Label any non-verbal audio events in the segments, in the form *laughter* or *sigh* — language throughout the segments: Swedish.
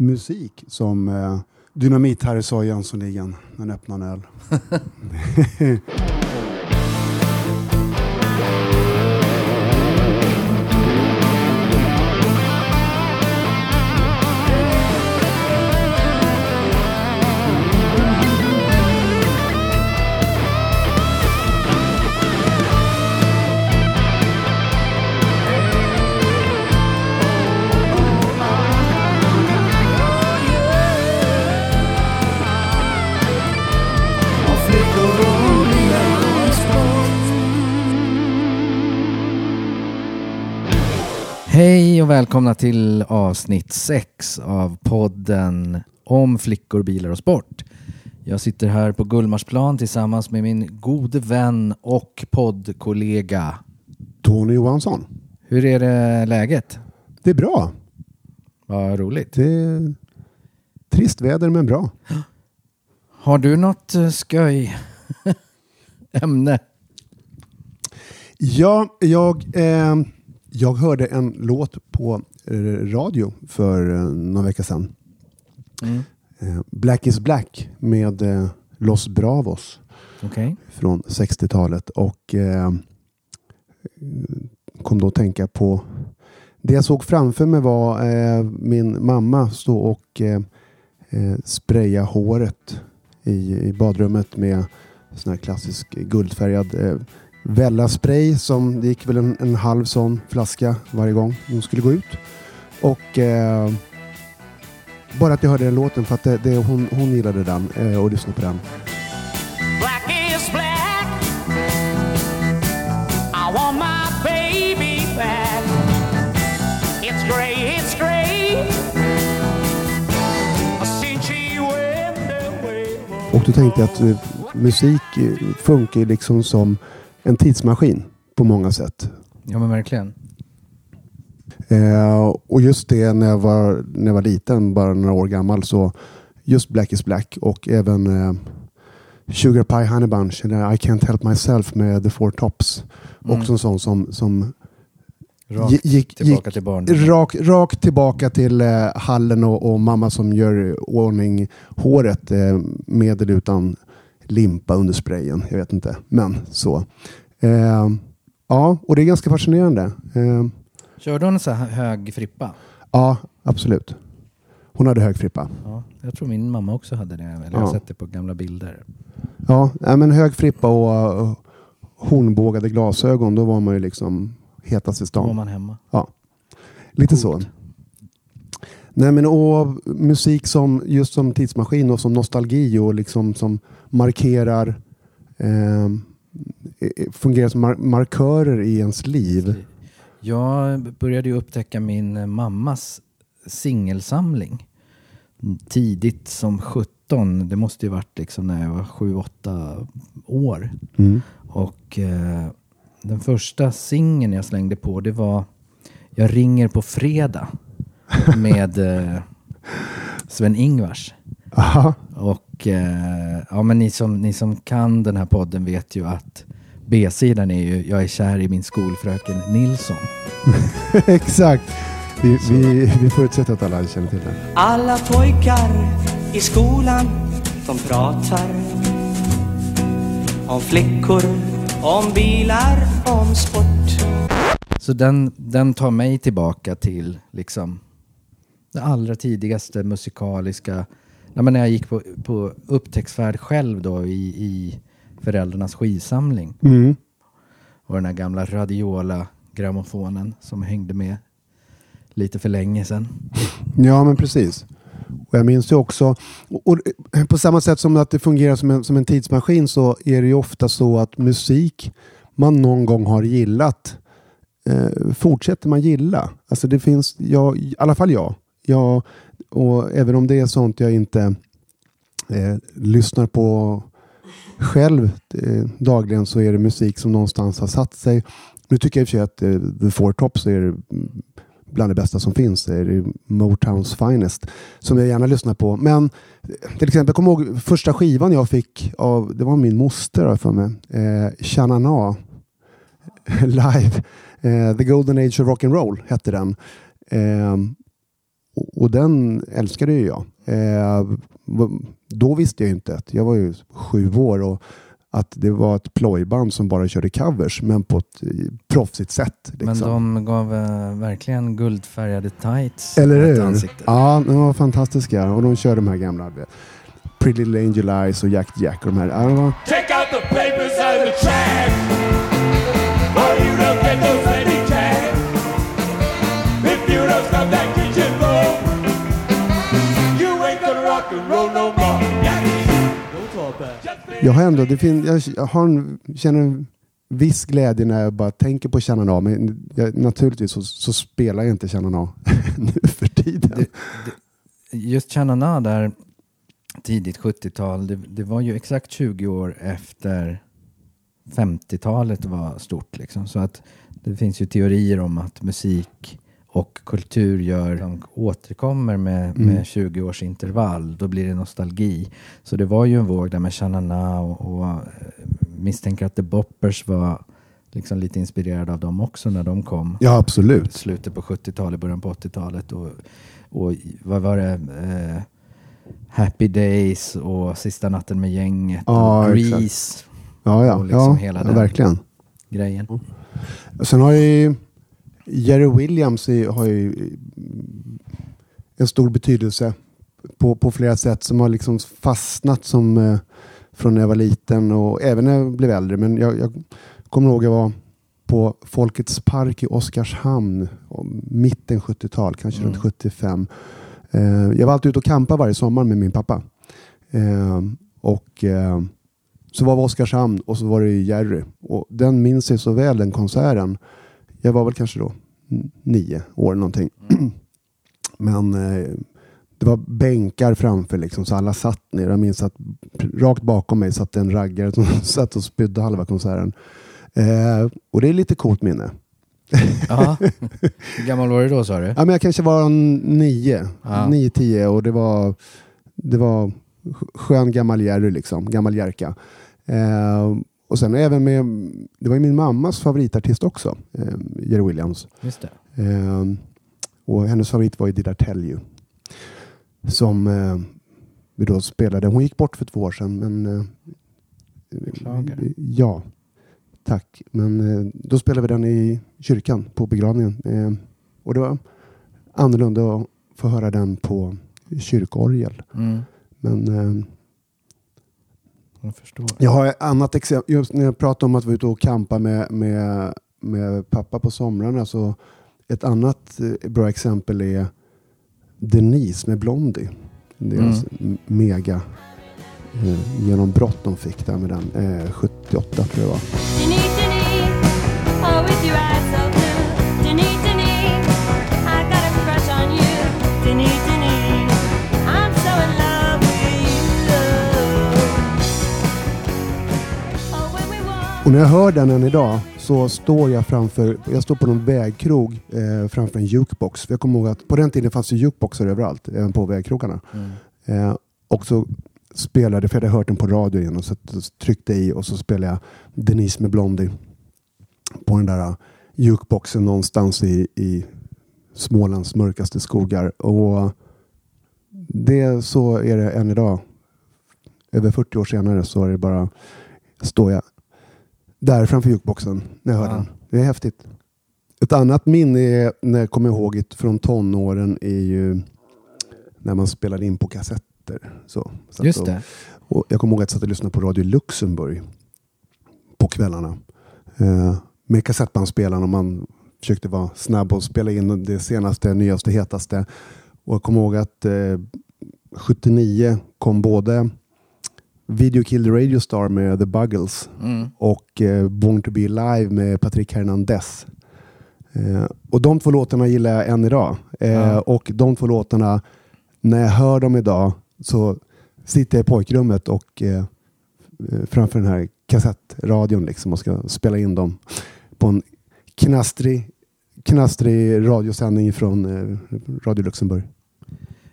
musik som eh, Dynamit-Harry sa i Jönssonligan när han öppnade en öl. *laughs* och välkomna till avsnitt 6 av podden om flickor, bilar och sport. Jag sitter här på Gullmarsplan tillsammans med min gode vän och poddkollega. Tony Johansson. Hur är det läget? Det är bra. Vad roligt. Det är trist väder men bra. Har du något eh, skoj *laughs* ämne? Ja, jag, eh, jag hörde en låt på eh, radio för eh, några veckor sedan. Mm. Eh, Black is Black med Los Bravos Okej. från 60-talet och eh, kom då att tänka på det jag såg framför mig var eh, min mamma stå och eh, spraya håret i, i badrummet med sån här klassisk guldfärgad Vella-spray som det gick väl en, en halv sån flaska varje gång hon skulle gå ut. Och eh, bara att jag hörde den låten för att det, det, hon, hon gillade den eh, och lyssnade på den. Och då tänkte jag att eh, musik eh, funkar liksom som en tidsmaskin på många sätt. Ja men verkligen. Eh, och just det när jag, var, när jag var liten, bara några år gammal, så just Black is Black och även eh, Sugar Pie Honey Bunch, eller I Can't Help Myself med The Four Tops. Mm. Också en sån som, som Rakt gi- gick, tillbaka gick till barndomen. rak, rakt tillbaka till eh, hallen och, och mamma som gör ordning håret eh, med eller utan limpa under sprayen. Jag vet inte, men så. Eh, ja, och det är ganska fascinerande. Eh, Körde hon en så här hög frippa? ja, absolut. Hon hade hög frippa. Ja, jag tror min mamma också hade det. Eller jag har Ja. sett det på gamla bilder. Ja, men hög frippa och uh, hornbågade glasögon, då var man ju liksom hetast i Då var stan. man hemma. Ja, lite Coolt. så. Nej, men, och musik som just som tidsmaskin och som nostalgi och liksom som markerar eh, fungerar som mar- markörer i ens liv. Jag började ju upptäcka min mammas singelsamling tidigt som 17. Det måste ju varit liksom när jag var 7-8 år. Mm. Och eh, den första singeln jag slängde på det var Jag ringer på fredag med eh, *laughs* Sven-Ingvars. Aha. Och eh, ja, men ni som, ni som kan den här podden vet ju att B-sidan är ju Jag är kär i min skolfröken Nilsson. *laughs* Exakt. Vi, vi, vi förutsätter att alla känner till det. Alla pojkar i skolan, de pratar om flickor, om bilar, om sport. Så den, den tar mig tillbaka till liksom det allra tidigaste musikaliska. Ja, men när jag gick på, på upptäcktsfärd själv då i, i föräldrarnas skivsamling. Mm. Och den här gamla Radiola-grammofonen som hängde med lite för länge sedan. Ja, men precis. Och jag minns ju också, och, och på samma sätt som att det fungerar som en, som en tidsmaskin så är det ju ofta så att musik man någon gång har gillat eh, fortsätter man gilla. Alltså det finns, jag, i alla fall jag, jag och även om det är sånt jag inte eh, lyssnar på själv eh, dagligen så är det musik som någonstans har satt sig. Nu tycker jag i och för sig att eh, The Four Tops är bland det bästa som finns. Det är Motowns Finest som jag gärna lyssnar på. Men eh, till exempel, jag kommer ihåg första skivan jag fick av, det var min moster har för mig, eh, Chanana *laughs* live. Eh, The Golden Age of Rock'n'Roll hette den. Eh, och, och den älskade ju jag. Eh, då visste jag inte att jag var ju sju år och att det var ett plojband som bara körde covers men på ett proffsigt sätt. Men Liksom. de gav eh, verkligen guldfärgade tights Eller hur? ansikte. Ja, de var fantastiska och de körde de här gamla eh, Pretty Little Angel Eyes och Jack Jack och de här. Take out the papers and the trash. Jag har ändå, det fin, jag, har en, känner en viss glädje när jag bara tänker på Shannon men jag, naturligtvis så, så spelar jag inte Shannon *laughs* nu för tiden. Det, det, just Chanana där, tidigt 70-tal, det, det var ju exakt 20 år efter 50-talet var stort. Liksom. Så att det finns ju teorier om att musik och kultur gör, de återkommer med, Mm. med 20 års intervall. Då blir det nostalgi. Så det var ju en våg där med Chanana och, och eh, misstänker att The Boppers var liksom lite inspirerade av dem också när de kom Ja, absolut. slutet på 70-talet, början på 80-talet. Och, och vad var det? Eh, Happy Days och Sista natten med gänget. Ja, och. Grease, Ja, ja, Och liksom ja, hela ja den. verkligen. grejen. Sen har ju Jerry Williams i- har ju en stor betydelse på, på flera sätt som har liksom fastnat som eh, från när jag var liten och även när jag blev äldre. Men jag, jag kommer ihåg jag var på Folkets park i Oskarshamn mitten 70-tal, kanske Mm. runt 75. Eh, jag var alltid ute och campade varje sommar med min pappa. Eh, och eh, så var vi i Oskarshamn och så var det Jerry. Och den minns jag så väl, den konserten. Jag var väl kanske då nio år någonting. *clears throat* Men eh, det var bänkar framför liksom, så alla satt ner. Jag minns att rakt bakom mig satt en raggare som *laughs* satt och spydde halva konserten. Eh, och det är lite coolt minne. Ja. Hur gammal var du då sa du? *laughs* Ja, men jag kanske var nio, Ja. nio, tio och det var, det var sk- skön gammal Jerry liksom, gammal Jerka. Eh, och sen även med, det var ju min mammas favoritartist också, eh, Jerry Williams. Just. Eh, och hennes favorit var ju Did I Tell You. Som eh, vi då spelade, hon gick bort för två år sedan men eh, Beklagar. Ja, tack. Men eh, då spelade vi den i kyrkan på begravningen. Eh, och det var annorlunda att få höra den på kyrkorgel. Mm. Men eh, Jag förstår. jag har ett annat exempel. Just när jag pratade om att vara ute och campa med, med, med pappa på somrarna. Så ett annat eh, bra exempel är Denise med Blondie. Deras m- mega eh, genombrott de fick där med den. Eh, 78 tror jag det var. Och när jag hör den än idag så står jag framför, jag står på någon vägkrog eh, framför en jukebox. För jag kommer ihåg att på den tiden fanns det jukeboxar överallt, även på vägkrogarna. Mm. Eh, och så spelade, för jag hade hört den på radio igen, och så tryckte jag i och så spelade jag Denise med Blondie på den där eh, jukeboxen någonstans i, i Smålands mörkaste skogar. Och det så är det än idag. Över 40 år senare så är det bara, står jag där framför jukeboxen när jag hör Ja. den. Det är häftigt. Ett annat minne är, när jag kommer ihåg det från tonåren är ju när man spelade in på kassetter. Så, Just och, det. och jag kommer ihåg att jag satt och lyssnade på Radio Luxemburg på kvällarna. Eh, med kassettbandspelaren och man försökte vara snabb och spela in det senaste, nyaste, hetaste. Och jag kommer ihåg att eh, 79 kom både Video Kill the Radio Star med The Buggles Mm. och eh, Born to be alive med Patrick Hernandez. Eh, och de två låtarna gillar jag än idag. Eh, Ja. Och de två låtarna, när jag hör dem idag så sitter jag i pojkrummet och eh, eh, framför den här kassettradion liksom och ska spela in dem på en knastrig, knastrig radiosändning från Radio Luxemburg.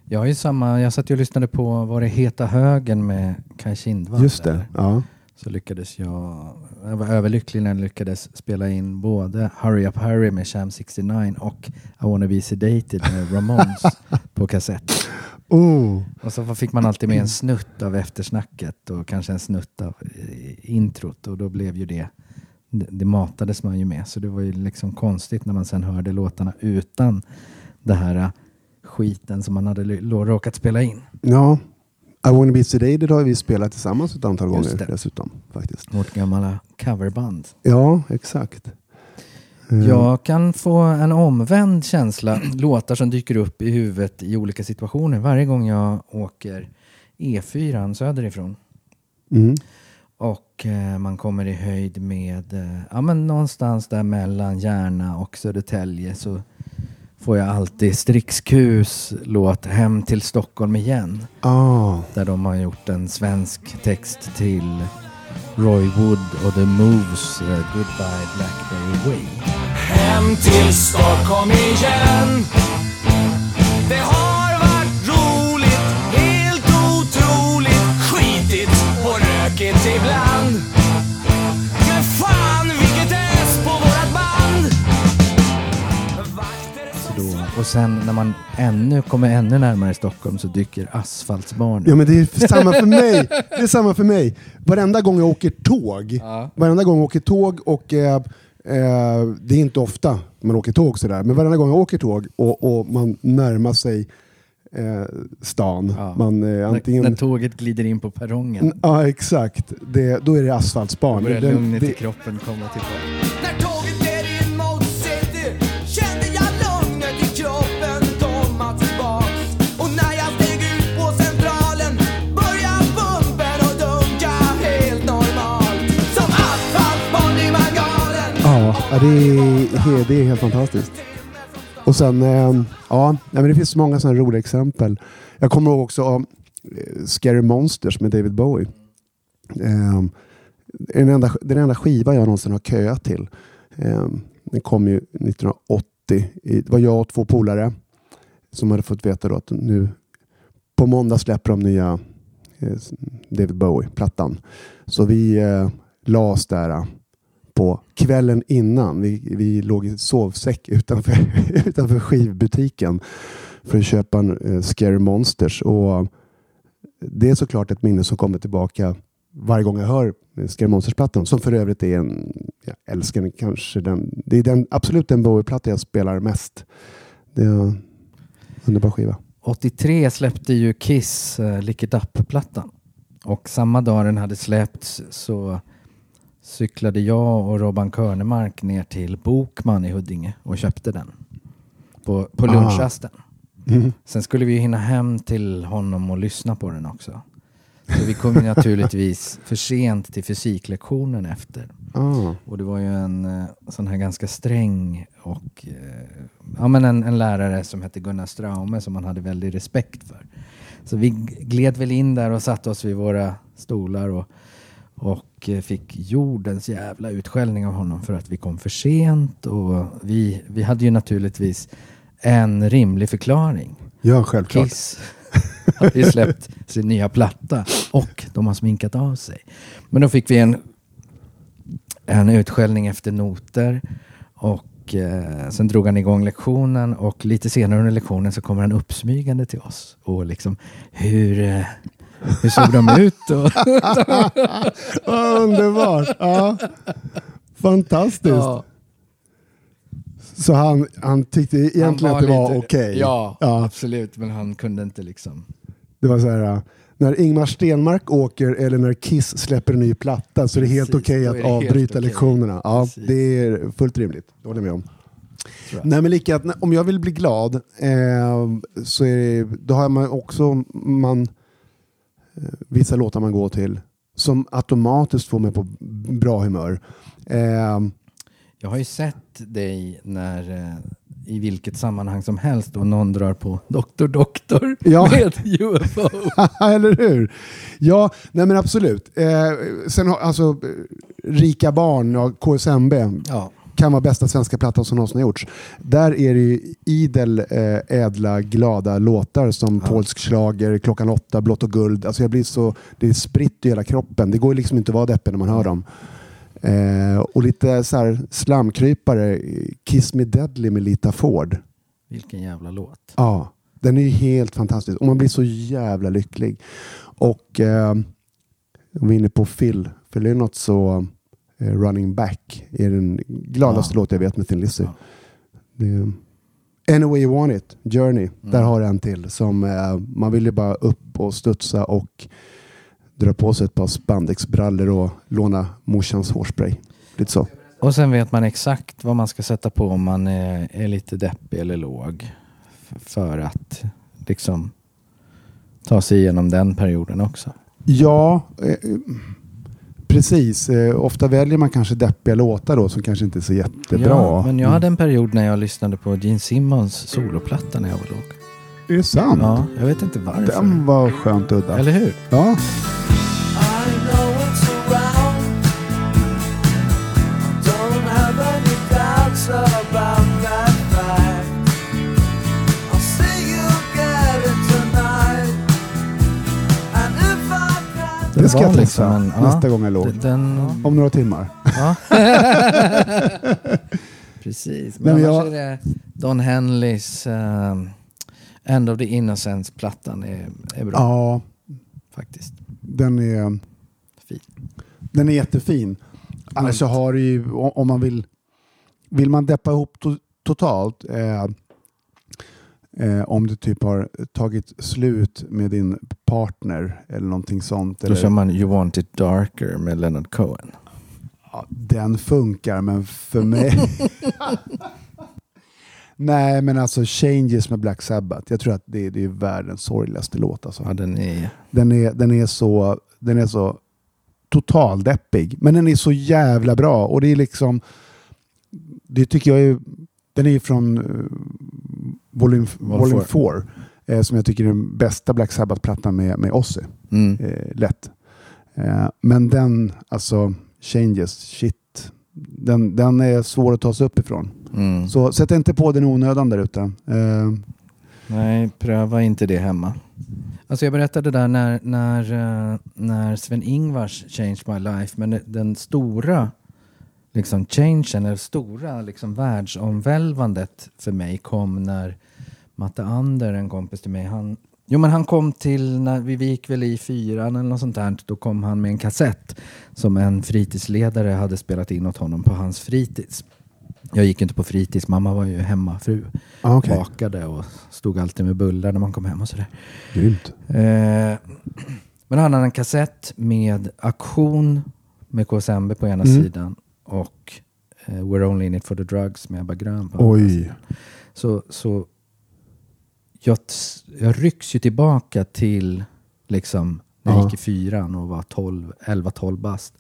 Jag ju samma, jag satt ju och lyssnade på, var det Heta högen med Kaj Kindvall? Just det. där? Ja. Så lyckades jag, jag var överlycklig när jag lyckades spela in både Hurry Up Harry med Sham 69 och I wanna be sedated med Ramones *laughs* på kassett. Oh. Och så fick man alltid med en snutt av eftersnacket och kanske en snutt av eh, introt och då blev ju det, det, matades man ju med. Så det var ju liksom konstigt när man sen hörde låtarna utan det här skiten som man hade råkat spela in. Ja, I wanna be sedated har vi spelat tillsammans ett antal Just gånger det. dessutom. Faktiskt. Vårt gamla coverband. Ja, exakt. Eh, Jag kan få en omvänd känsla, låtar som dyker upp i huvudet i olika situationer varje gång jag åker E4 söderifrån. Mm. Och eh, man kommer i höjd med, eh, ja men någonstans där mellan Järna och Södertälje så får jag alltid Strix Qs låt Hem till Stockholm igen. Ah, Där de har gjort en svensk text till Roy Wood och The Moves eh, Goodbye Blackberry Way. Hem till Stockholm igen Det har varit roligt, helt otroligt Skitigt och rökigt ibland och sen när man ännu kommer ännu närmare Stockholm så dyker Asfaltsbarn ja, men det är samma för mig. *laughs* Det är samma för mig. Varenda gång jag åker tåg, Ja. varenda gång jag åker tåg och eh, eh, det är inte ofta man åker tåg sådär, men varenda gång jag åker tåg och, och man närmar sig eh, stan, Ja. man eh, antingen... när, när tåget glider in på perrongen. Ja, exakt. Det, då är det asfaltsbarn. Då börjar lugnet i kroppen komma tillbaka. Ja, det, är, det är helt fantastiskt. Och sen, eh, ja, men det finns så många sådana roliga exempel. Jag kommer ihåg också eh, Scary Monsters med David Bowie. Eh, den, enda, den enda skiva jag någonsin har köat till. Den kom ju 1980. Det var jag och två polare som hade fått veta då att nu på måndag släpper de nya David Bowie-plattan. Så vi eh, la oss där på kvällen innan. Vi, vi låg i sovsäck utanför, *laughs* utanför skivbutiken för att köpa en eh, Scary Monsters. Och det är såklart ett minne som kommer tillbaka varje gång jag hör Scary Monsters-plattan. Som för övrigt är en, jag älskar den kanske den, det är den, absolut den Bowie-platta jag spelar mest. Det är en underbar skiva. 83 släppte ju Kiss uh, Lick It Up-plattan. Och samma dag den hade släppts så cyklade jag och Robban Körnemark ner till Bokman i Huddinge och köpte den. På, på Ah. lunchrasten. Mm. Sen skulle vi hinna hem till honom och lyssna på den också. Så vi kom naturligtvis *laughs* för sent till fysiklektionen efter. Ah. Och det var ju en eh, sån här ganska sträng och eh, ja, men en, en lärare som hette Gunnar Straume som man hade väldigt respekt för. Så vi gled väl in där och satte oss vid våra stolar och, och eh, fick jordens jävla utskällning av honom för att vi kom för sent och vi, vi hade ju naturligtvis en rimlig förklaring. Ja, självklart. Kiss *laughs* har ju släppt sin nya platta och de har sminkat av sig. Men då fick vi en, en utskällning efter noter och eh, sen drog han igång lektionen och lite senare under lektionen så kommer han uppsmygande till oss och liksom hur, eh, hur såg de ut? Och, *laughs* Underbart! Ja. Fantastiskt. ja, Så han, han tyckte egentligen han att det var okej? Ja, ja. absolut. Men han kunde inte liksom. Det var så här, när Ingmar Stenmark åker eller när Kiss släpper en ny platta så är det helt okej då att avbryta lektionerna. Ja, Precis. det är fullt rimligt. Det håller jag med om. Jag. Nej, men lika om jag vill bli glad eh, så är det, då har man också man, vissa låtar man går till som automatiskt får mig på bra humör. Eh, Jag har ju sett dig när eh, i vilket sammanhang som helst och någon drar på Doktor Doktor Ja. med *laughs* UFO. *laughs* Eller hur? Ja, nej men absolut. Eh, sen har, alltså, eh, Rika barn och KSMB Ja, kan vara bästa svenska plattan som någonsin har gjorts. Där är det ju idel eh, ädla, glada låtar som polsk schlager, Klockan åtta, Blått och guld. Alltså jag blir så, det är spritt i hela kroppen. Det går liksom inte att vara deppig när man hör dem. Eh, och lite så här slamkrypare, Kiss Me Deadly med Lita Ford. vilken jävla låt. Ja, Den är ju helt fantastisk och man blir så jävla lycklig. Och eh, om vi är inne på Phil, Lynott så Running Back är den gladaste Ja. låt jag vet med Thin Lizzy. Ja. Det är, Any way you want it, Journey. Mm. Där har jag en till som eh, man vill ju bara upp och studsa och dra på sig ett par spandexbrallor och låna morsans hårspray. Lite så. Och sen vet man exakt vad man ska sätta på om man är, är lite deppig eller låg. För att liksom ta sig igenom den perioden också. Ja, eh, eh, precis. Eh, ofta väljer man kanske deppiga låtar då som kanske inte är så jättebra. Ja, men jag Mm. hade en period när jag lyssnade på Gene Simmons soloplatta när jag var låg. Är det sant? Ja, jag vet inte varför. Den var skönt udda. Eller hur? Ja. Var testa liksom en- ja, nästa gång jag låg. Den, Om några timmar. ja. *laughs* *laughs* Precis. Men men annars jag- är det Don Henleys ehm, End of the Innocence-plattan är, är bra Ja, faktiskt. den är, Fin. den är jättefin. Annars så har du ju, om man vill, vill man deppa ihop to, totalt, eh, eh, om du typ har tagit slut med din partner eller någonting sånt. Då Eller, kör man You Want It Darker med Leonard Cohen. ja, den funkar, men för mig... *laughs* Nej, men alltså Changes med Black Sabbath. Jag tror att det, det är världens sorgligaste låt. Alltså. Ja, den är... Den är, den är så, den är så totaldeppig. Men den är så jävla bra. Och det är liksom, det tycker jag är, den är från uh, Volume, Vol volume four. 4. Eh, som jag tycker är den bästa Black Sabbath-plattan med, med Ozzy. Mm. Eh, lätt. Eh, men den, alltså Changes, shit. Den, den är svår att ta sig upp ifrån. Mm. Så sätt inte på den onödan där ute. Eh, Nej, pröva inte det hemma. Alltså jag berättade där när, när, eh, när Sven-Ingvars Change My Life, men den stora liksom changen, eller stora liksom världsomvälvandet för mig kom när Matte Ander, en kompis till mig, han Jo men han kom till, när vi gick väl i fyran eller något sånt där, då kom han med en kassett som en fritidsledare hade spelat in åt honom på hans fritids. Jag gick inte på fritids, mamma var ju hemmafru. ah, okej. Bakade och stod alltid med bullar när man kom hem och sådär. Grymt. Eh, men han hade en kassett med aktion med KSMB på ena Mm. sidan och eh, We're Only In It For The Drugs med Ebba Grön Oj. Så, så jag, jag rycks ju tillbaka till liksom när jag Ja. gick i fyran och var 12, 11-12 bast.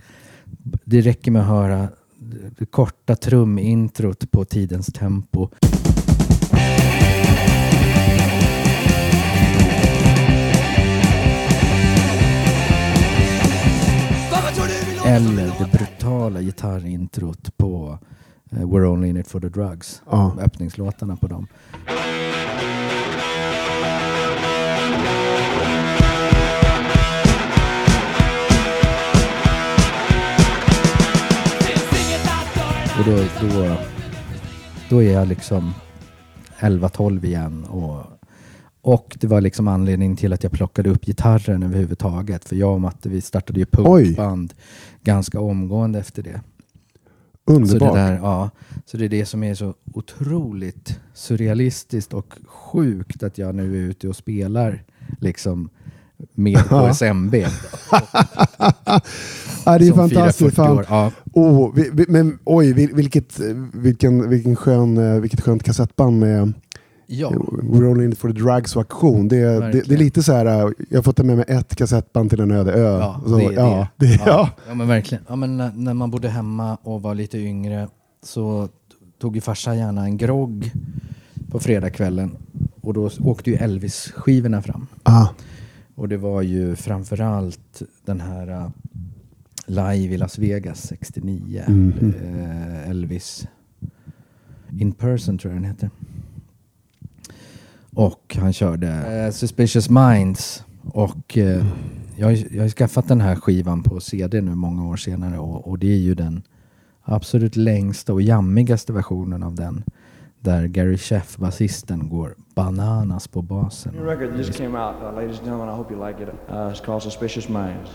Det räcker med att höra det korta trumintrot på tidens tempo. Eller det brutala gitarrintrot på eh, We're Only In It For The Drugs. Ja. Öppningslåtarna på dem. Och då, då, då är jag liksom 11-12 igen. Och, och det var liksom anledningen till att jag plockade upp gitarren överhuvudtaget. För jag och Matte vi startade ju punkband ganska omgående efter det. Så Underbart. det, där, ja, så det är det som är så otroligt surrealistiskt och sjukt att jag nu är ute och spelar liksom med KSMB. *laughs* ja, det är fantastiskt. 4-40 Fan. Ja, Oh, vi, vi, men oj, vil- vilket, vilken, vilken skön, eh, vilket skönt kassettband med ja. It For The Drugs och aktion. Det, är- det, det är lite så här, eh, jag har fått ta med mig ett kassettband till en öde ö. Ja, Så, det ja, det. det. Ja. Ja. Ja men verkligen. Ja, men när, när man bodde hemma och var lite yngre så tog ju farsa gärna en grogg på fredagskvällen. Och då åkte ju Elvis-skivorna fram. Ah, Och det var ju framförallt den här uh, Live i Las Vegas 69. Mhm. eh, Elvis In Person tror jag den heter. Och han körde eh, Suspicious Minds. Och eh, jag, har- jag har skaffat den här skivan på CD nu många år senare. Och, och det är ju den absolut längsta och jammigaste versionen av den. Där Gary Sheff, basisten, går bananas på basen. New record that just came out, uh, ladies and gentlemen. I hope you like it. Uh, it's called Suspicious Minds.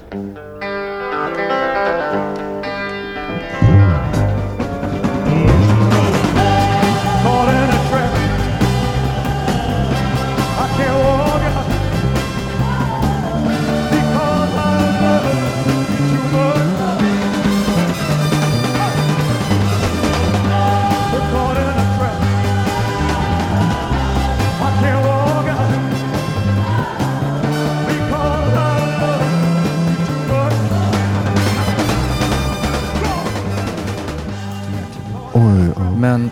Oj, ja. Men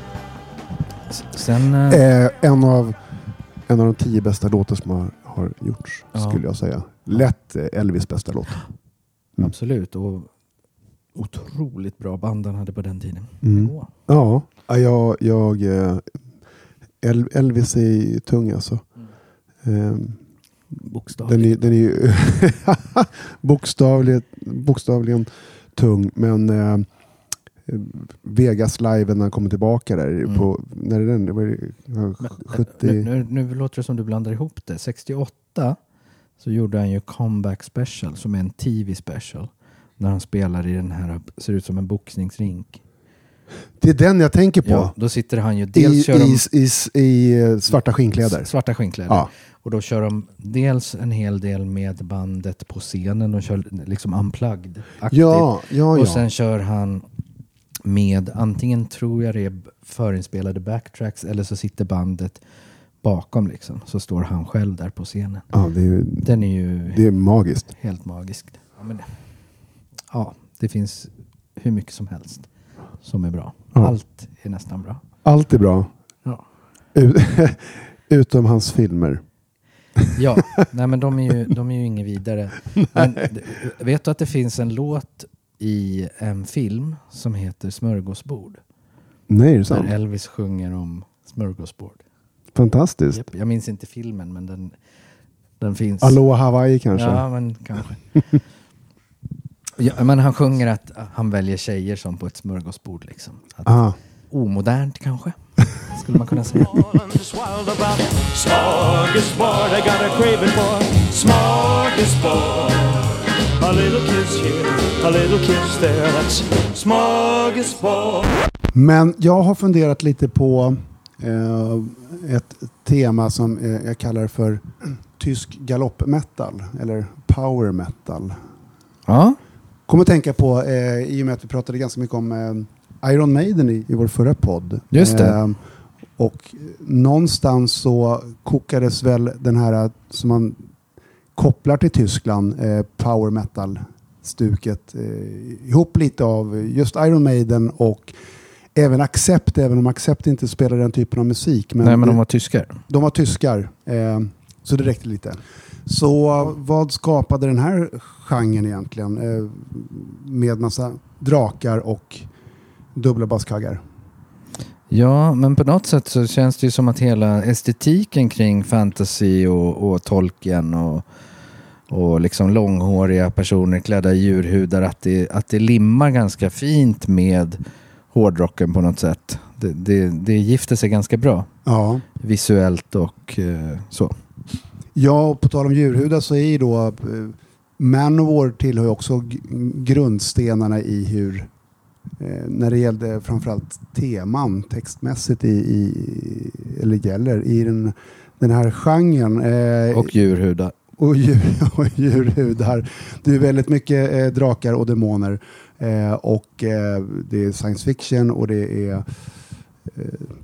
sen... eh, Eh, en, av, en av de tio bästa låtar som har, har gjorts, Ja. skulle jag säga. Lätt eh, Elvis bästa låt. Mm. Absolut. Och otroligt bra band han hade på den tiden. Mm. Ja, ja, jag, jag, eh, El, Elvis är tung alltså. Eh, Bokstavligt. Den är, den är ju *laughs* bokstavligen, bokstavligen tung, men eh, Vegas live när han kommer tillbaka där, Mm. på, när är den? Det var ju, ja, Men, 70... nu, nu, nu låter det som du blandar ihop det. 68 så gjorde han ju Comeback Special som är en TV special. När han spelar i den här, ser ut som en boxningsrink. Det är den jag tänker på. Ja, då sitter han ju, dels I, kör de i, i, I eh, svarta skinnkläder. svarta skinnkläder. Ja. Och då kör de dels en hel del med bandet på scenen. De kör liksom unplugged aktigt. Ja, ja, ja. Och sen kör han med, antingen tror jag det är förinspelade backtracks eller så sitter bandet bakom liksom. Så står han själv där på scenen. ja det, är, ju- Den är ju det är magiskt. helt magisk. Ja, men, ja, det finns hur mycket som helst som är bra. Ja. Allt är nästan bra. Allt är bra. Ja. Ut, *laughs* utom hans filmer. Ja, *laughs* nej men de är ju, de är ju inget vidare. Men, vet du att det finns en låt i en film som heter Smörgåsbord? Nej, är det Där sant? Elvis sjunger om smörgåsbord. Fantastiskt. Jag minns inte filmen men den, den finns. Aloha Hawaii kanske? Ja, men kanske. *laughs* ja, men han sjunger att han väljer tjejer som på ett smörgåsbord. Liksom. Att, Ah. Omodernt kanske, skulle man kunna säga. Smorgasbord. I got a craving for smorgasbord. A little kiss here, a little kiss there. That's smorgasbord. Men jag har funderat lite på eh, ett tema som eh, jag kallar för tysk galoppmetal eller power metal. Ja, Kommer att tänka på, eh, i och med att vi pratade ganska mycket om eh, Iron Maiden i, i vår förra podd. Just det. Eh, och någonstans så kokades väl den här eh, som man kopplar till Tyskland, eh, power metal-stuket, eh, ihop lite av just Iron Maiden och även Accept, även om Accept inte spelar den typen av musik. nej men de var tyskar. de var tyskar, eh, så det räckte lite. Så vad skapade den här genren egentligen? Med massa drakar och dubbla baskaggar. Ja, men på något sätt så känns det ju som att hela estetiken kring fantasy och, och Tolkien och, och liksom långhåriga personer klädda i djurhudar, att det, att det limmar ganska fint med hårdrocken på något sätt. Det, det, det gifter sig ganska bra Ja. visuellt och eh, så. ja, och på tal om djurhudar så är ju då eh, Manowar tillhör ju också grundstenarna i hur eh, när det gällde framförallt teman textmässigt i, i eller gäller i den, den här genren. Eh, Och djurhudar. och, djur, *laughs* och djurhudar. Det är väldigt mycket eh, drakar och demoner. Eh, och eh, det är science fiction och det är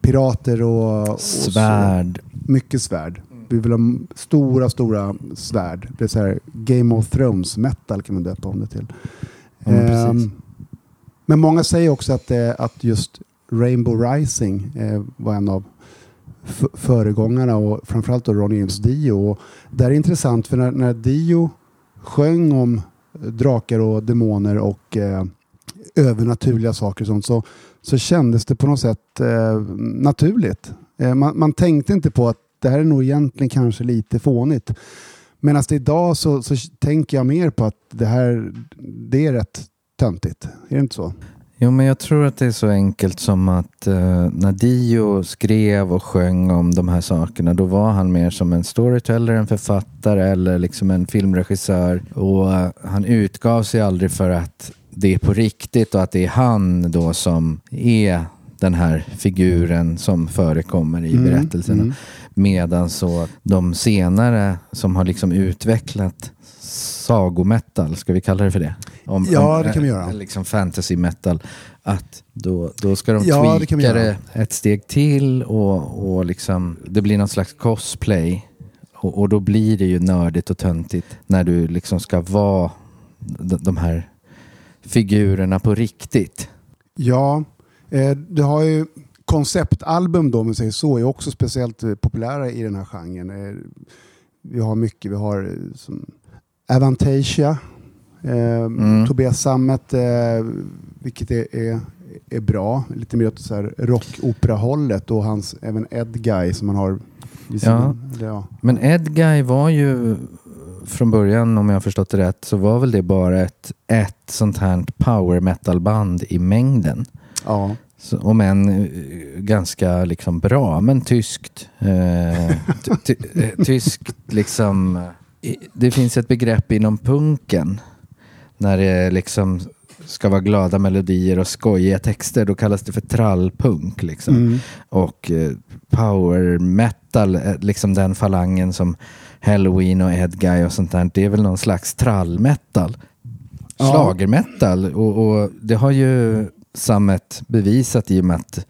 pirater och, och Svärd. Så, mycket svärd. Vi vill ha stora, stora svärd. Det är så Game of Thrones metal kan man döpa om det till. Ja, men många säger också att, eh, att just Rainbow Rising eh, var en av föregångarna och framförallt då Ronny James Dio. Och det här är intressant för när, när Dio sjöng om drakar och demoner och eh, övernaturliga saker och sånt så, så kändes det på något sätt eh, naturligt. Eh, man, man tänkte inte på att det här är nog egentligen kanske lite fånigt. Medan idag så, så tänker jag mer på att det här det är rätt töntigt. Är det inte så? Jo, men jag tror att det är så enkelt som att eh, när Dio skrev och sjöng om de här sakerna, då var han mer som en storyteller, en författare eller liksom en filmregissör. Och eh, han utgav sig aldrig för att det är på riktigt och att det är han då som är den här figuren som förekommer i Mm, berättelserna. mm. Medan så de senare som har liksom utvecklat sagometal, ska vi kalla det för det? Om, Ja, om, det kan vi eh, göra. Liksom fantasy metal. Att då, då ska de Ja, det tweaka göra. det ett steg till och, och liksom, det blir någon slags cosplay. Och, och då blir det ju nördigt och töntigt när du liksom ska vara de, de här figurerna på riktigt. Ja, eh, du har ju konceptalbum då, om vi säger så, är också speciellt eh, populära i den här genren. Eh, vi har mycket, vi har eh, som Avantasia, eh, Mm. Tobias Sammet, eh, vilket är, är, är bra, lite mer åt så här rockopera-hållet och hans, även Ed Guy som han har vid. Eller, ja. Men Edguy var ju från början, om jag har förstått det rätt, så var väl det bara ett, ett sånt här power metal-band i mängden. ja. Så, om än eh, ganska liksom bra, men tyskt. Eh, eh, tyskt liksom. Det finns ett begrepp inom punken när det liksom ska vara glada melodier och skojiga texter. Då kallas det för trallpunk. Liksom. Mm. Och eh, power metal, eh, liksom den falangen som Halloween och Edguy och sånt där. Det är väl någon slags trallmetal. Ja. Schlagermetal. Och, och det har ju Sammet bevisat i och med att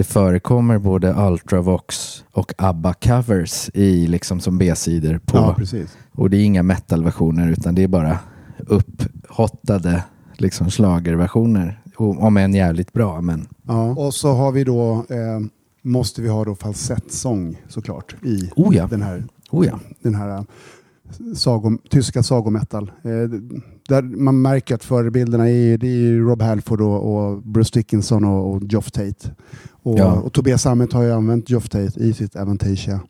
det förekommer både Ultravox och ABBA-covers i liksom som B-sidor på. ja, precis. och det är inga metal-versioner utan det är bara upphottade liksom schlagerversioner. Och- Om än jävligt bra, men Ja. Och så har vi då, eh, måste vi ha då falsettsång såklart i Oh ja. den här oh ja. den här äh, sagom, tyska sagometal. Eh, där man märker att förebilderna är, det är Rob Halford och, och Bruce Dickinson och, och Geoff Tate. Och, Ja. och Tobias Sammet har ju använt Geoff Tate i sitt Avantasia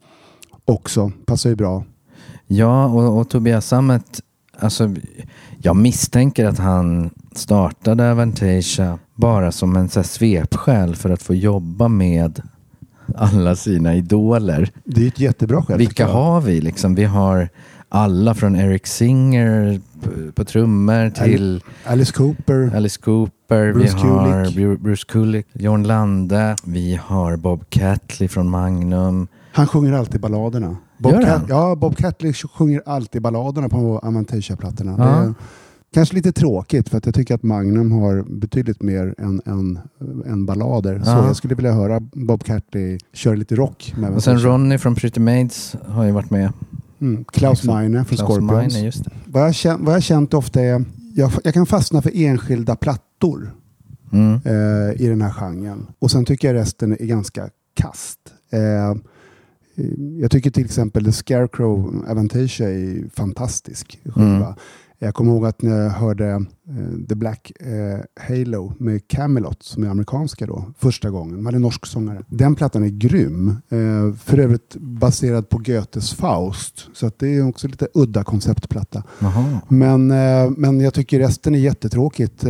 också. Passar ju bra. Ja, och, och Tobias Sammet, alltså, jag misstänker att han startade Avantasia bara som en så här, svepskäl för att få jobba med alla sina idoler. Det är ett jättebra skäl. Vilka har vi? Liksom, vi har alla från Eric Singer på, trummor till Alice Cooper. Alice Cooper, Bruce vi har Kulick. Bru- Bruce Kulick, John Lande, vi har Bob Catley från Magnum. Han sjunger alltid balladerna. Bob Gör Cat- han? ja, Bob Catley sjunger alltid balladerna på Avantasia-plattorna. Ja. Kanske lite tråkigt för att jag tycker att Magnum har betydligt mer än, än, än ballader. Så Ja. jag skulle vilja höra Bob Catley köra lite rock med Och sen. Ronny från Pretty Maids har ju varit med. Mm. Klaus Liksom. Meine från Klaus Scorpions. Meine, just det. Vad jag, känt, vad jag känt ofta är, jag, jag kan fastna för enskilda plattor Mm. eh, i den här genren. Och sen tycker jag resten är ganska kast. Eh, jag tycker till exempel The Scarecrow Avantasia är fantastisk skiva. Mm. Jag kommer ihåg att när jag hörde eh, The Black eh, Halo med Camelot som är amerikanska då, första gången. De hade en norsk sångare. Den plattan är grym. Eh, för övrigt baserad på Goethes Faust. Så det är också lite udda konceptplatta. Jaha. Men, men jag tycker resten är jättetråkigt.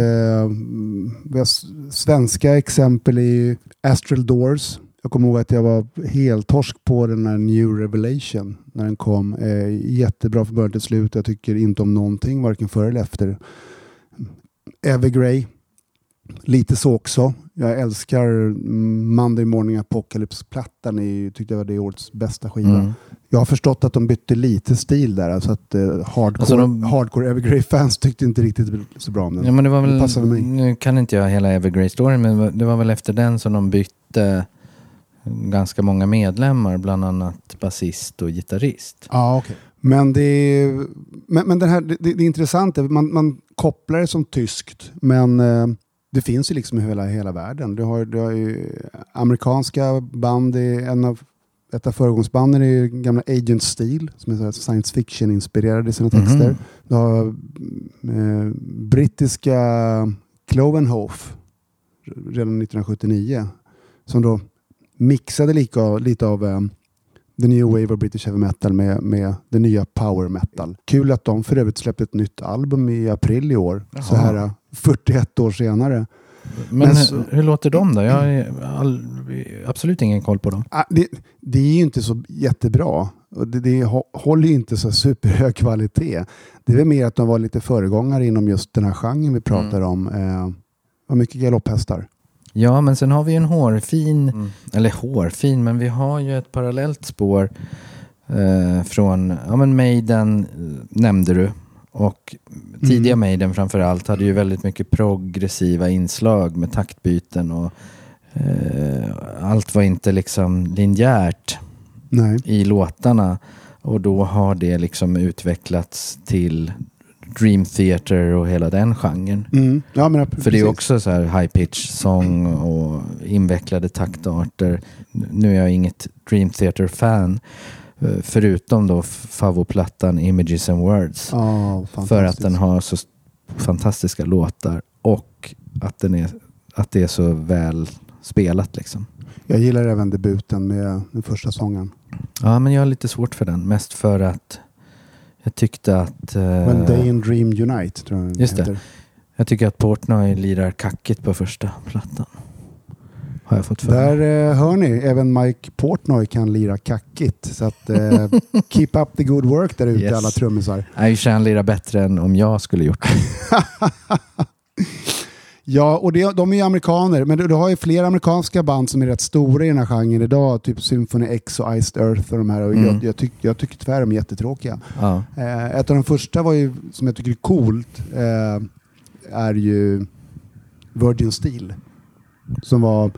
Svenska exempel i Astral Doors. Jag kommer ihåg att jag var helt torsk på den här New Revelation när den kom. Eh, jättebra från början till slut. Jag tycker inte om någonting, varken före eller efter. Evergrey. Lite så också. Jag älskar Monday Morning Apocalypse-plattan. är- tyckte jag var det årets bästa skiva. Mm. Jag har förstått att de bytte lite stil där. Alltså att eh, hardcore, Alltså de- hardcore Evergrey-fans tyckte inte riktigt så bra om den. Ja, men det var väl, mig. nu kan inte jag hela Evergrey-storyn, men det var väl efter den som de bytte ganska många medlemmar, bland annat basist och gitarrist. Ja, okej. Men, det är, men, men den här, det, det är intressant, man, man kopplar det som tyskt, men eh, det finns ju liksom i hela, hela världen. Du har, du har ju amerikanska band, det är en av, ett av föregångsbanden är gamla Agent Steel, som är så science fiction-inspirerad i sina texter. Mhm. Du har eh, brittiska Clovenhof redan 1979 som då mixade lika, lite av eh, the new wave of British heavy metal med, med det nya power metal. Kul att de för övrigt släppte ett nytt album i april i år. Jaha. Så här eh, 41 år senare. Men, Men hur, så- hur låter de då? Jag har all, absolut ingen koll på dem. Ah, Det, det är ju inte så jättebra. Det, det hå- håller ju inte så superhög kvalitet. Det är väl mer att de var lite föregångare inom just den här genren vi pratar om. Eh, var mycket galopphästar. Ja, men sen har vi ju en hårfin, eller hårfin, men vi har ju ett parallellt spår eh, från, ja men Maiden eh, nämnde du. Och tidiga Maiden framför allt hade ju väldigt mycket progressiva inslag med taktbyten och eh, allt var inte liksom linjärt Nej. i låtarna. Och då har det liksom utvecklats till Dream Theater och hela den genren. Mm. Ja, men, För det är också så här high pitch sång och invecklade taktarter. Nu är jag inget Dream Theater-fan. eh, Förutom då favoplattan Images and Words. Ja, för att den har så fantastiska låtar och att, den är, att det är så väl spelat liksom. Jag gillar även debuten med den första sången. Ja, men jag har lite svårt för den. Mest för att jag tyckte att... eh, When Day and Dream Unite tror jag Just det. jag tycker att Portnoy lirar kackigt på första plattan. Har jag fått för mig. Där eh, hör ni, även Mike Portnoy kan lira kackigt. Så att, eh, *laughs* keep up the good work där ute Yes. alla trummisar. Nej, han lirar bättre än om jag skulle gjort det. *laughs* Ja, och det, de är ju amerikaner, men du, du har ju flera amerikanska band som är rätt stora i den här genren idag. Typ Symphony X och Iced Earth och de här. Och Mm. jag, jag, tyck, jag tycker tyvärr de är jättetråkiga. Ja. Eh, ett av de första var ju, som jag tycker är coolt, eh, är ju Virgin Steel. Som var,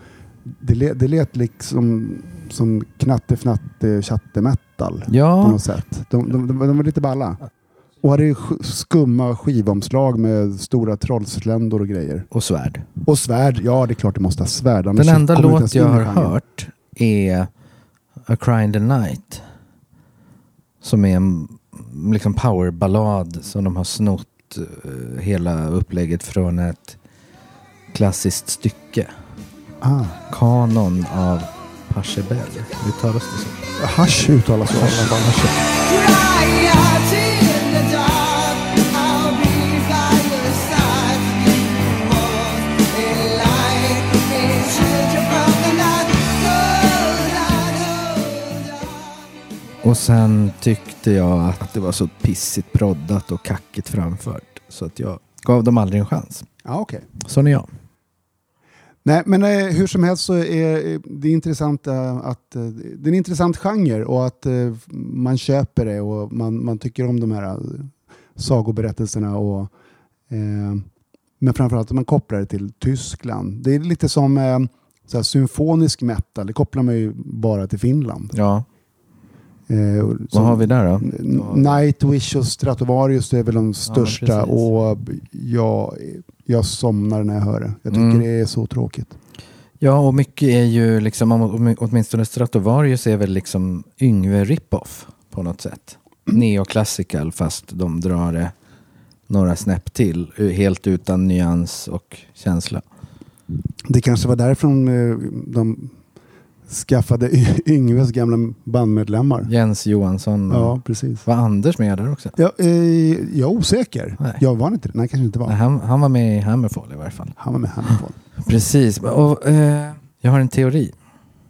det, le, det lät liksom som knatte-fnatte chatte-metal på ja, något sätt. De, de, de, de var lite balla. Och hade skumma skivomslag med stora trollsländor och grejer. och svärd. Och svärd, ja det är klart det måste ha svärd. annars Den enda låt jag har hört är A Cry in the Night. Som är en liksom powerballad som de har snott eh, hela upplägget från ett klassiskt stycke. Ah, Kanon av Pachelbel. Uttalas det så? hasch uttalas så. Hasch. Och sen tyckte jag att det var så pissigt proddat och kackigt framfört. Så att jag gav dem aldrig en chans. Ja, okej. Sån är jag. Nej, men eh, hur som helst så är eh, det intressant eh, att eh, det är en intressant genre och att eh, man köper det och man, man tycker om de här sagoberättelserna och men framförallt att man kopplar det till Tyskland. Det är lite som så här, symfonisk metal, det kopplar man ju bara till Finland. Ja, Eh, vad som- har vi där då? Nightwish och Stratovarius är väl de största precis. och jag, jag somnar när jag hör det. Jag tycker Mm. det är så tråkigt. Ja, och mycket är ju liksom, om- åtminstone Stratovarius är väl liksom Yngve Ripoff på något sätt. Neoclassical fast de drar det några snäpp till. Helt utan nyans och känsla. Det kanske var därför de, eh, de skaffade Yngves gamla bandmedlemmar. Jens Johansson. Ja, precis. Var Anders med där också? Ja, eh, jag är osäker. Nej. Jag var inte. Nej, kanske inte var. Nej, han, han var med i Hammerfall i varje fall. Han var med Hammerfall. *laughs* Precis. Och, eh, jag har en teori.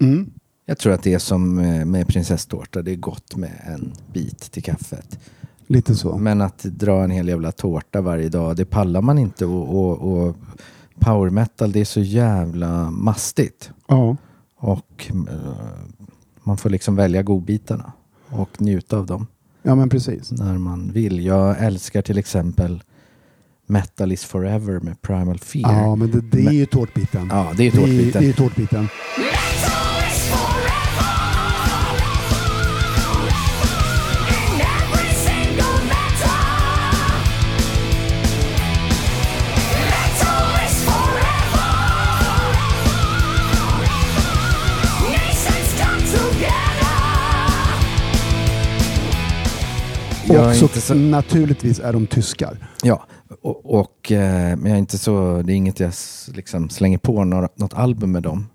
Mm. Jag tror att det är som eh, med prinsesstårta. Det är gott med en bit till kaffet. Lite så. Men att dra en hel jävla tårta varje dag, det pallar man inte. Och, och, och power metal, det är så jävla mastigt. Ja. Och eh, man får liksom välja godbitarna och njuta av dem ja, men precis. när man vill. Jag älskar till exempel Metal is forever med Primal Fear. Ja, men det, det är ju tårtbiten. Ja, det är Det är, tårtbiten. det är tårtbiten. Och så, så- naturligtvis är de tyskar. Ja, och, och, eh, men jag är inte så, det är inget jag liksom slänger på några, något album med dem.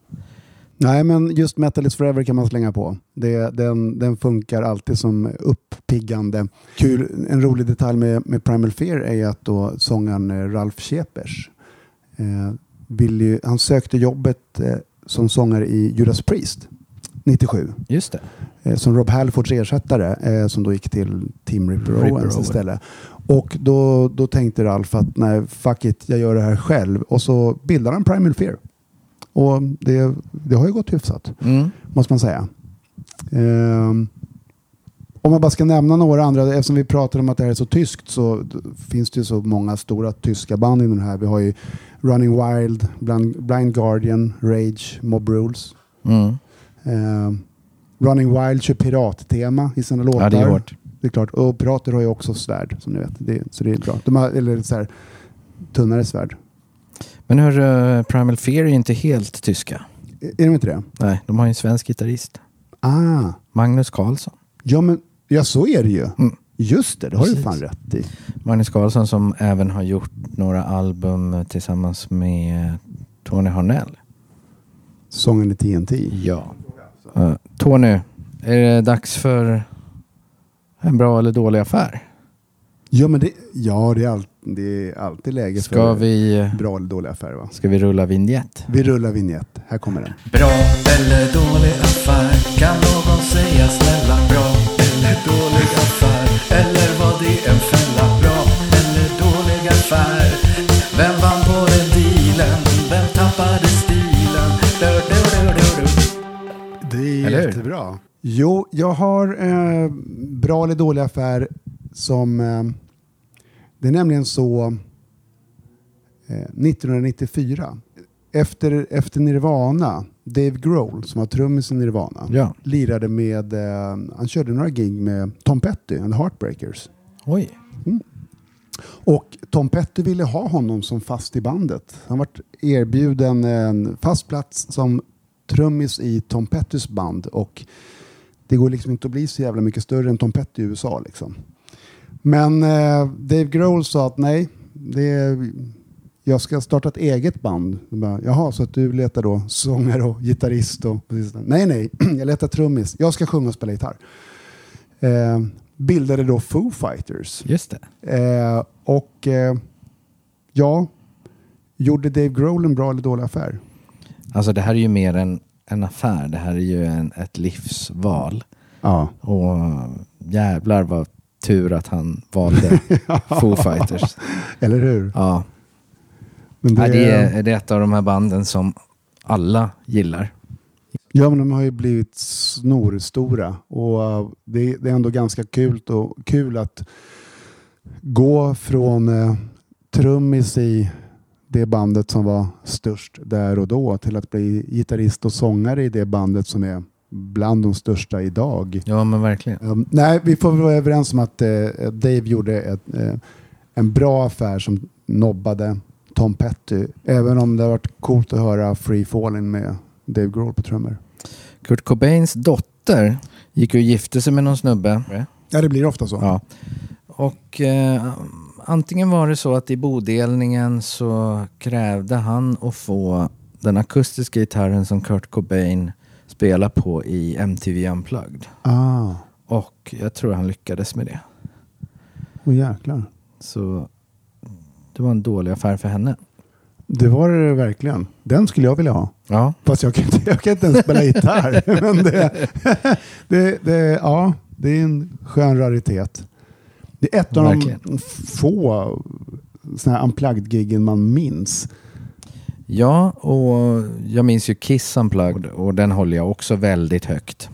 Nej, men just Metal is Forever kan man slänga på. Det, den, den funkar alltid som uppiggande. Kul, en rolig detalj med, med Primal Fear är att då sångaren eh, Ralf Schepers, eh, ville ju, han sökte jobbet eh, som sångare i Judas Priest 97. Just det. Eh, som Rob Halfords ersättare eh, som då gick till Team Ripper, Ripper Owens Owen. istället. Och då, då tänkte Ralf att nej, fuck it, jag gör det här själv. Och så bildade han Primal Fear. Och det, det har ju gått hyfsat, Mm. måste man säga. Ehm, om man bara ska nämna några andra, eftersom vi pratar om att det här är så tyskt så finns det ju så många stora tyska band inom det här. Vi har ju Running Wild, Blind, Guardian, Rage, Mob Rules. Mm. Ehm, Running Wild kör pirattema i sina låtar. Ja, det är hårt. Det är klart. Och pirater har ju också svärd som ni vet. Det, så det är bra. De har, eller så här, tunnare svärd. Men hur uh, Primal Fear är ju inte helt tyska. Är är de inte det? Nej, de har ju en svensk gitarrist. Ah, Magnus Karlsson. ja men ja, så är det ju. Mm. Just det, det har du Precis. fan rätt i. Magnus Karlsson som även har gjort några album tillsammans med Tony Harnell. Sången i TNT. Ja. Uh, Tony, är det dags för en bra eller dålig affär? Ja, men det, ja, det, är, all, det är alltid läge Ska för vi, bra eller dålig affär. Va? ska vi rulla vignett? Vi rullar vignett. Här kommer den. Bra eller dålig affär? Kan någon säga snälla bra eller dålig affär? Eller var det en Eller hur? jättebra. Jo, jag har eh, bra eller dålig affär som... Eh, det är nämligen så... Eh, 1994, efter, efter Nirvana, Dave Grohl som var trummis i Nirvana, Ja. lirade med... Eh, han körde några gig med Tom Petty and the Heartbreakers. Oj. Och Tom Petty ville ha honom som fast i bandet. Han var erbjuden en fast plats som trummis i Tom Pettys band och det går liksom inte att bli så jävla mycket större än Tom Petty i USA. Liksom. Men eh, Dave Grohl sa att nej, det jag ska starta ett eget band. Jag Bara, Jaha, så att du letar då sångare och gitarrist? Och, precis. nej, nej, *clears throat* jag letar trummis. Jag ska sjunga och spela gitarr. Eh, bildade då Foo Fighters. Just det. Eh, och eh, ja, gjorde Dave Grohl en bra eller dålig affär? Alltså det här är ju mer en, en affär. Det här är ju en, ett livsval. Ja. Och jävlar vad tur att han valde *laughs* Foo Fighters. Eller hur? Ja, Men det, det, är, det är ett av de här banden som alla gillar. Ja, men de har ju blivit snorstora och uh, det, är ändå ganska kul, och, kul att gå från uh, trummis i det bandet som var störst där och då till att bli gitarrist och sångare i det bandet som är bland de största idag. Ja men verkligen. Um, nej, vi får vara överens om att eh, Dave gjorde ett, eh, en bra affär som nobbade Tom Petty. Även om det har varit coolt att höra Free Falling med Dave Grohl på trummor. Kurt Cobains dotter gick ju och gifte sig med någon snubbe. Ja, det blir ofta så. Ja. Och eh, antingen var det så att i bodelningen så krävde han att få den akustiska gitarren som Kurt Cobain spelar på i MTV Unplugged. Ah, Och jag tror han lyckades med det. oh, jäklar. Så det var en dålig affär för henne. Det var det verkligen. Den skulle jag vilja ha. Ja, Fast jag kan inte, jag kan inte ens spela gitarr. *laughs* Men det, *laughs* det, det, ja, det är en skön raritet. Det är ett av Verkligen. de få såna här unplugged-giggen man minns. ja och jag minns ju Kiss Unplugged och den håller jag också väldigt högt.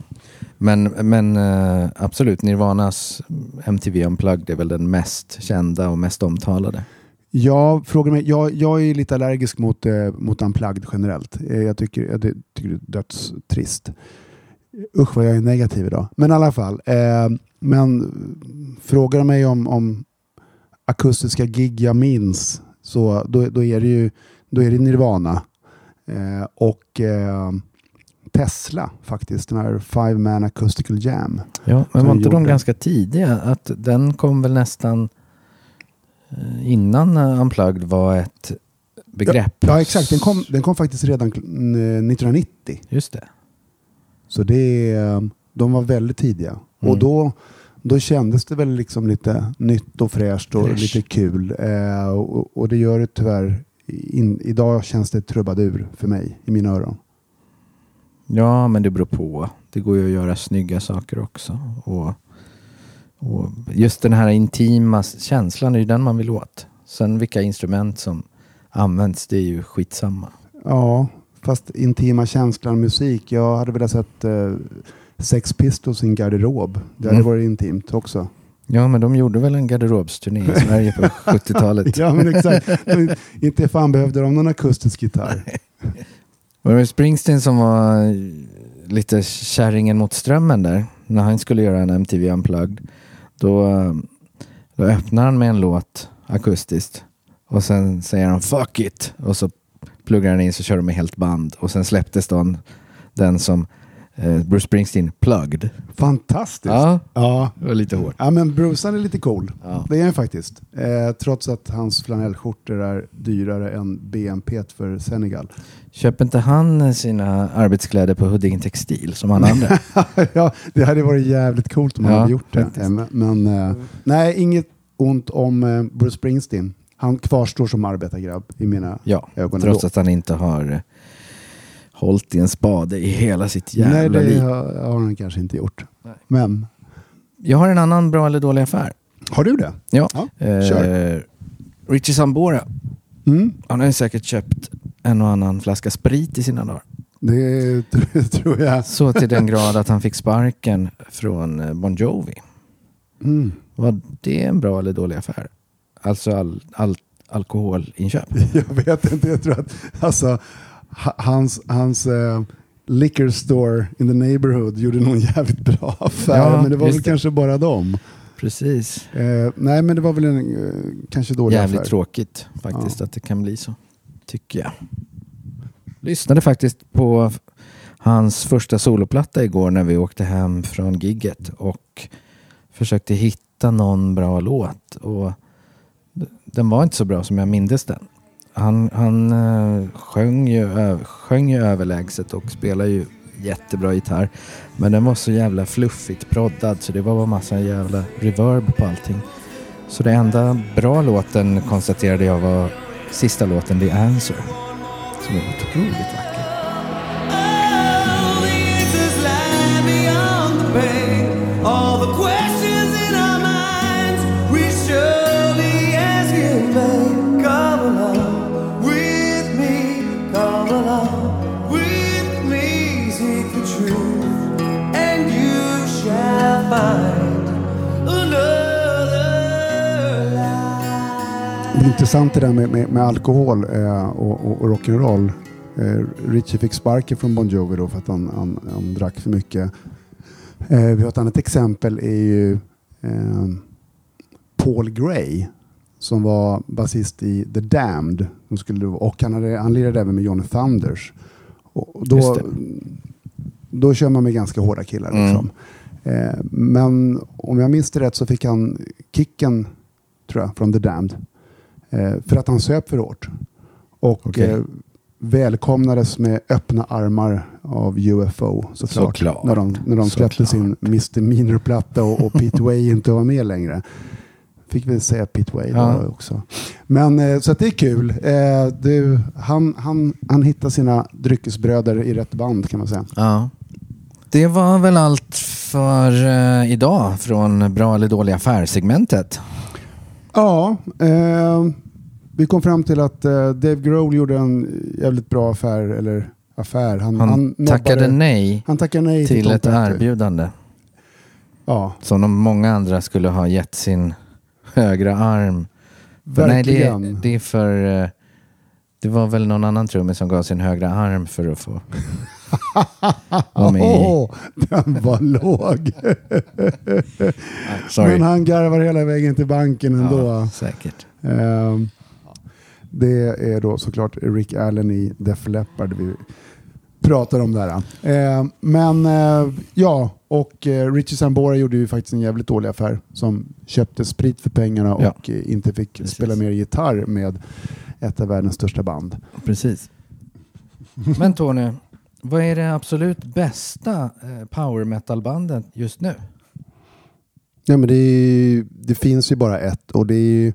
Men, men eh, absolut, Nirvanas MTV Unplugged är väl den mest kända och mest omtalade. Jag, frågar mig, jag, jag är lite allergisk mot, eh, mot unplugged generellt. Eh, jag tycker, jag ty- tycker det är dödstrist. Usch vad jag är negativ idag. Men i alla fall. Eh, men frågar de mig om, om akustiska gig jag minns så då, då, är det ju då är det Nirvana eh, och eh, Tesla faktiskt. Den här Five Man Acoustical Jam. Ja, men var inte de ganska tidiga? Att den kom väl nästan eh, innan eh, Unplugged var ett begrepp? Ja exakt, den kom, den kom faktiskt redan eh, 1990. Just det. Så det, är- de var väldigt tidiga. Mm. Och då, då kändes det väl liksom lite nytt och fräscht och Fräsch. lite kul. Eh, och, och det gör det tyvärr in, idag känns det trubadur för mig i mina öron. Ja, men det beror på. Det går ju att göra snygga saker också. Och, och just den här intima känslan är ju den man vill åt. Sen vilka instrument som används, det är ju skitsamma. Ja, fast intima känslan musik. Jag hade velat sett eh, Sex Pistols i en garderob. Det hade Mm. varit intimt också. Ja, men de gjorde väl en garderobsturné i Sverige på *laughs* 70-talet. Ja, men exakt. Men inte fan behövde de någon akustisk gitarr. *laughs* Var det Springsteen som var lite kärringen mot strömmen där? När han skulle göra en MTV Unplugged. Då, då öppnar han med en låt akustiskt. Och sen säger han fuck it. Och så pluggar han in så kör de med helt band. Och sen släpptes den, den som eh, Bruce Springsteen plugged. Fantastiskt. Ja, Ja. det var lite hårt. Ja men Bruce han är lite cool. Ja. Det är han faktiskt. Eh, trots att hans flanellskjortor är dyrare än BNP för Senegal. Köper inte han sina arbetskläder på Huddinge Textil som alla andra? *laughs* ja, det hade varit jävligt coolt om han Ja, hade gjort det. faktiskt. Eh, Men, men eh, nej, inget ont om eh, Bruce Springsteen. Han kvarstår som arbetargrabb i mina ja, ögon. trots att han inte har eh, hållit i en spade i hela sitt Nej, jävla det liv. har, han kanske inte gjort. Nej. Men, Jag har en annan bra eller dålig affär. har du det? Ja. Ja, Eh, kör. Richie Sambora, Mm, han har säkert köpt en och annan flaska sprit i sina dagar. det tror- *laughs* tror jag. Så till den grad att han fick sparken från eh, Bon Jovi. Mm. Var det en bra eller dålig affär? Alltså all, all, alkoholinköp? *laughs* Jag vet inte, jag tror att alltså, ha- hans, hans eh, liquor store in the neighborhood gjorde någon jävligt bra affär. Ja, men det var väl det. kanske bara dem. Precis. Eh, nej, men det var väl en eh, kanske dålig Jävligt affär. tråkigt faktiskt Ja. att det kan bli så. Tycker jag. Lyssnade faktiskt på hans första soloplatta igår när vi åkte hem från gigget och försökte hitta någon bra låt. Och den var inte så bra som jag mindes den. Han, han eh, sjöng, ju, sjöng ju överlägset och spelade ju jättebra gitarr. Men den var så jävla fluffigt proddad så det var bara massa jävla reverb på allting. Så det enda bra låten konstaterade jag var sista låten, The Answer. Som är otroligt vacker. Det är intressant det där med, med, med alkohol eh, och, och, och rock'n'roll. Eh, Richie fick sparken från Bon Jovi då för att han, han, han drack för mycket. Eh, vi har ett annat exempel är ju eh, Paul Gray som var basist i The Damned. Som skulle, och han, hade, han lirade även med Johnny Thunders. Och då, då kör man med ganska hårda killar. Mm. Liksom. Eh, men om jag minns det rätt så fick han kicken tror jag, från The Damned. Eh, för att han söp för hårt. Och Okej. eh, välkomnades med öppna armar av UFO såklart. Såklart. När de, när de släppte sin Mr. Miner-platta och, och Pete *laughs* Way inte var med längre. Fick väl säga Pete Way Ja. då också. Men eh, så det är kul. Du, han, han, han hittar sina dryckesbröder i rätt band kan man säga. Ja. Det var väl allt för idag från bra eller dålig affär-segmentet. Ja, eh, vi kom fram till att eh, Dave Grohl gjorde en jävligt bra affär. Eller affär. Han, Han, nobbade- tackade nej Han tackade nej till, till ett erbjudande Ja, som de många andra skulle ha gett sin högra arm. Nej, det, verkligen. det är för... eh, Det var väl någon annan trummis som gav sin högra arm för att få Åh, den var låg. Ah, Sorry. Men han garvar hela vägen till banken ändå. Ja, säkert. Ehm, det är då såklart Rick Allen i Def Leppard vi pratar om där. Ehm, men eh, ja, och uh, Richie Sambora gjorde ju faktiskt en jävligt dålig affär som köpte sprit för pengarna Ja. och eh, inte fick Precis. spela mer gitarr med ett av världens största band. Precis. Men Tony, vad är det absolut bästa eh, power metal-bandet just nu? Ja, men det, är, ju- det finns ju bara ett och det är ju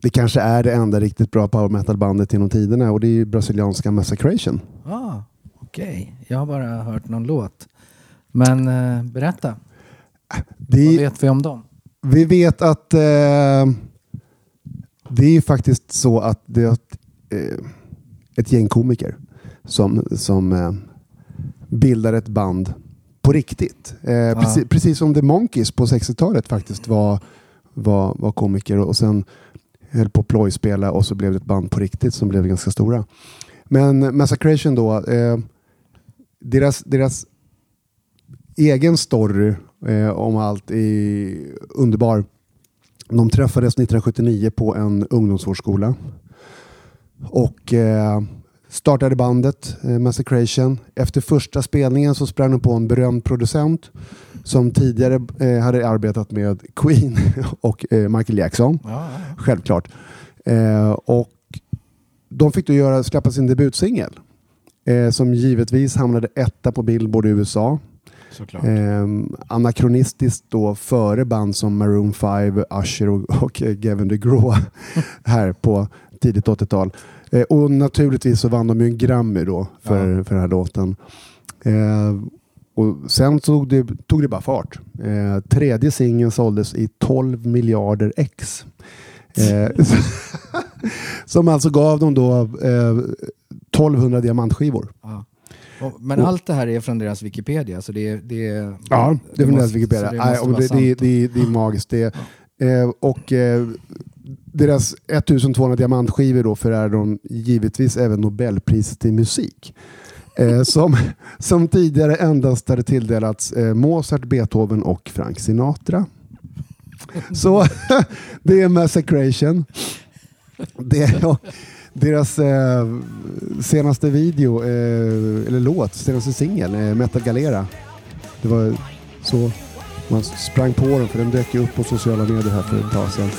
det kanske är det enda riktigt bra power metal-bandet genom tiderna och det är ju brasilianska Massacration. Ah, Okej, jag har bara hört någon låt. Men eh, berätta, Det vad vet vi om dem? vi vet att eh, det är ju faktiskt så att det är ett, eh, ett gäng komiker som, som eh, bildar ett band på riktigt. Eh, precis, precis som The Monkeys på 60-talet faktiskt var, var, var komiker och sen höll på att plojspela och så blev det ett band på riktigt som blev ganska stora. Men Massacration då, eh, deras, deras egen story eh, om allt är underbar. De träffades 1979 på en ungdomsvårdsskola och eh, startade bandet eh, Massacration. Efter första spelningen så sprang de på en berömd producent som tidigare eh, hade arbetat med Queen *laughs* och eh, Michael Jackson. Ja, ja, ja. Självklart. Eh, och de fick då göra, släppa sin debutsingel eh, som givetvis hamnade etta på Billboard i USA. såklart. Eh, anakronistiskt då före band som Maroon 5, Usher och, och Gavin DeGraw *laughs* här på tidigt 80-tal. Eh, och naturligtvis så vann de ju en Grammy då för, för den här låten. Eh, och sen tog det, tog det bara fart. Eh, tredje singeln såldes i 12 miljarder ex. Eh, *laughs* som alltså gav dem då eh, 1200 diamantskivor. Ja. Och, men allt det här är från deras Wikipedia, så det, det, Ja, det är från deras Wikipedia. det och det, det, är magiskt. Det, eh, och eh, deras 1200 diamantskivor då förärar de givetvis även Nobelpriset i musik. Eh, som, som tidigare endast hade tilldelats eh, Mozart, Beethoven och Frank Sinatra. Så *laughs* det är Massacration. Det, och deras eh, senaste video, eh, eller låt, senaste singel, eh, Metal Galera. Det var så man sprang på den för den dök ju upp på sociala medier här för ett tag sedan.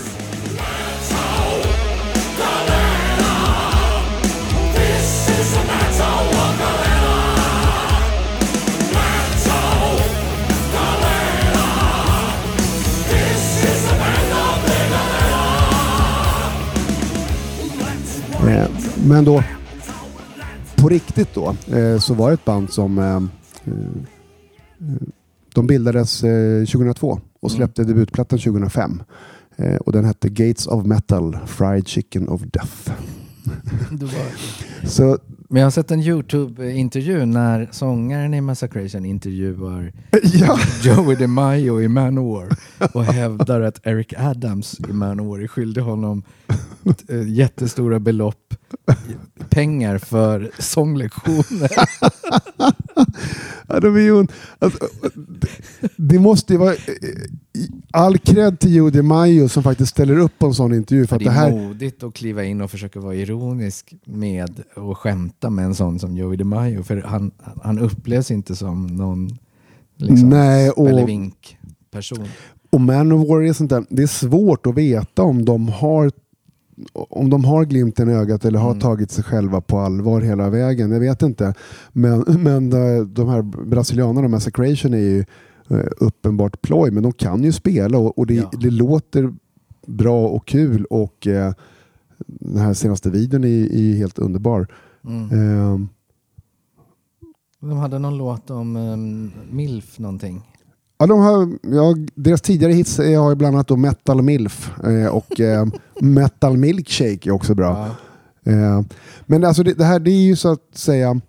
Men då, på riktigt då, eh, så var det ett band som eh, eh, de bildades eh, 2002 och släppte debutplattan 2005. Eh, och den hette Gates of Metal, Fried Chicken of Death. *laughs* Så Men jag har sett en YouTube-intervju när sångaren i Massacration intervjuar *laughs* ja, Joey DeMaio i Manowar och hävdar att Eric Adams i Manowar är skyldig honom eh, jättestora belopp pengar för sånglektioner. *laughs* *laughs* ja de är ju, alltså, det- det måste ju vara eh, i- all cred till Judy Mayo som faktiskt ställer upp på en sån intervju. För Det det är här, modigt att kliva in och försöka vara ironisk med och skämta med en sån som Joey DeMaio för han, han upplevs inte som någon liksom, Nej, och- spelevink-person. Och Manowar är sånt där, det är svårt att veta om de har om de har glimten i ögat eller har Mm. tagit sig själva på allvar hela vägen. Jag vet inte. Men, *laughs* men eh, de här brasilianerna, Massacration, är ju eh, uppenbart ploj. Men de kan ju spela och, och det, Ja. det låter bra och kul. Och eh, den här senaste videon är, är helt underbar. Mm. Eh, De hade någon låt om um, MILF någonting. Ja, de har, ja, deras tidigare hits har ju bland annat då Metal Milf eh, och eh, *laughs* Metal Milkshake är också bra. Ja. Eh, men alltså det, det här det är ju så att säga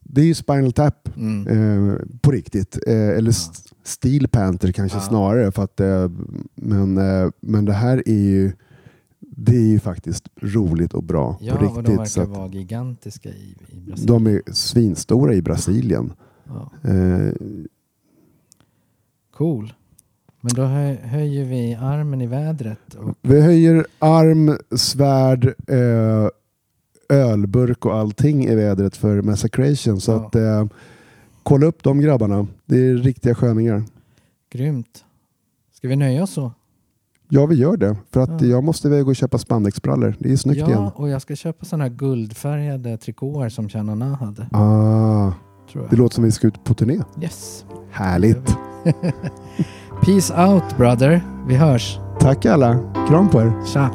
det är ju Spinal Tap Mm. eh, på riktigt. Eh, eller st- Steel Panther kanske Ja. snarare. För att, eh, men, men det här är ju det är ju faktiskt roligt och bra Ja, på de riktigt. Så verkar att vara gigantiska i, i Brasilien. de är svinstora i Brasilien. Ja. Cool. Men då hö, höjer vi armen i vädret. Och, Vi höjer arm, svärd, eh, ölburk och allting i vädret för Massacration. Så Ja. att eh, kolla upp de grabbarna. Det är riktiga sköningar. grymt. Ska vi nöja oss så? Ja, vi gör det. För att Ja. jag måste iväg och köpa spandexbrallor. Det är snyggt ja, igen. och jag ska köpa sådana här guldfärgade trikåer som Chanana hade. Ah, Tror jag. det låter som vi ska ut på turné. Yes. Härligt. Peace out brother. Vi hörs. Tack alla. Kram på er. Tja.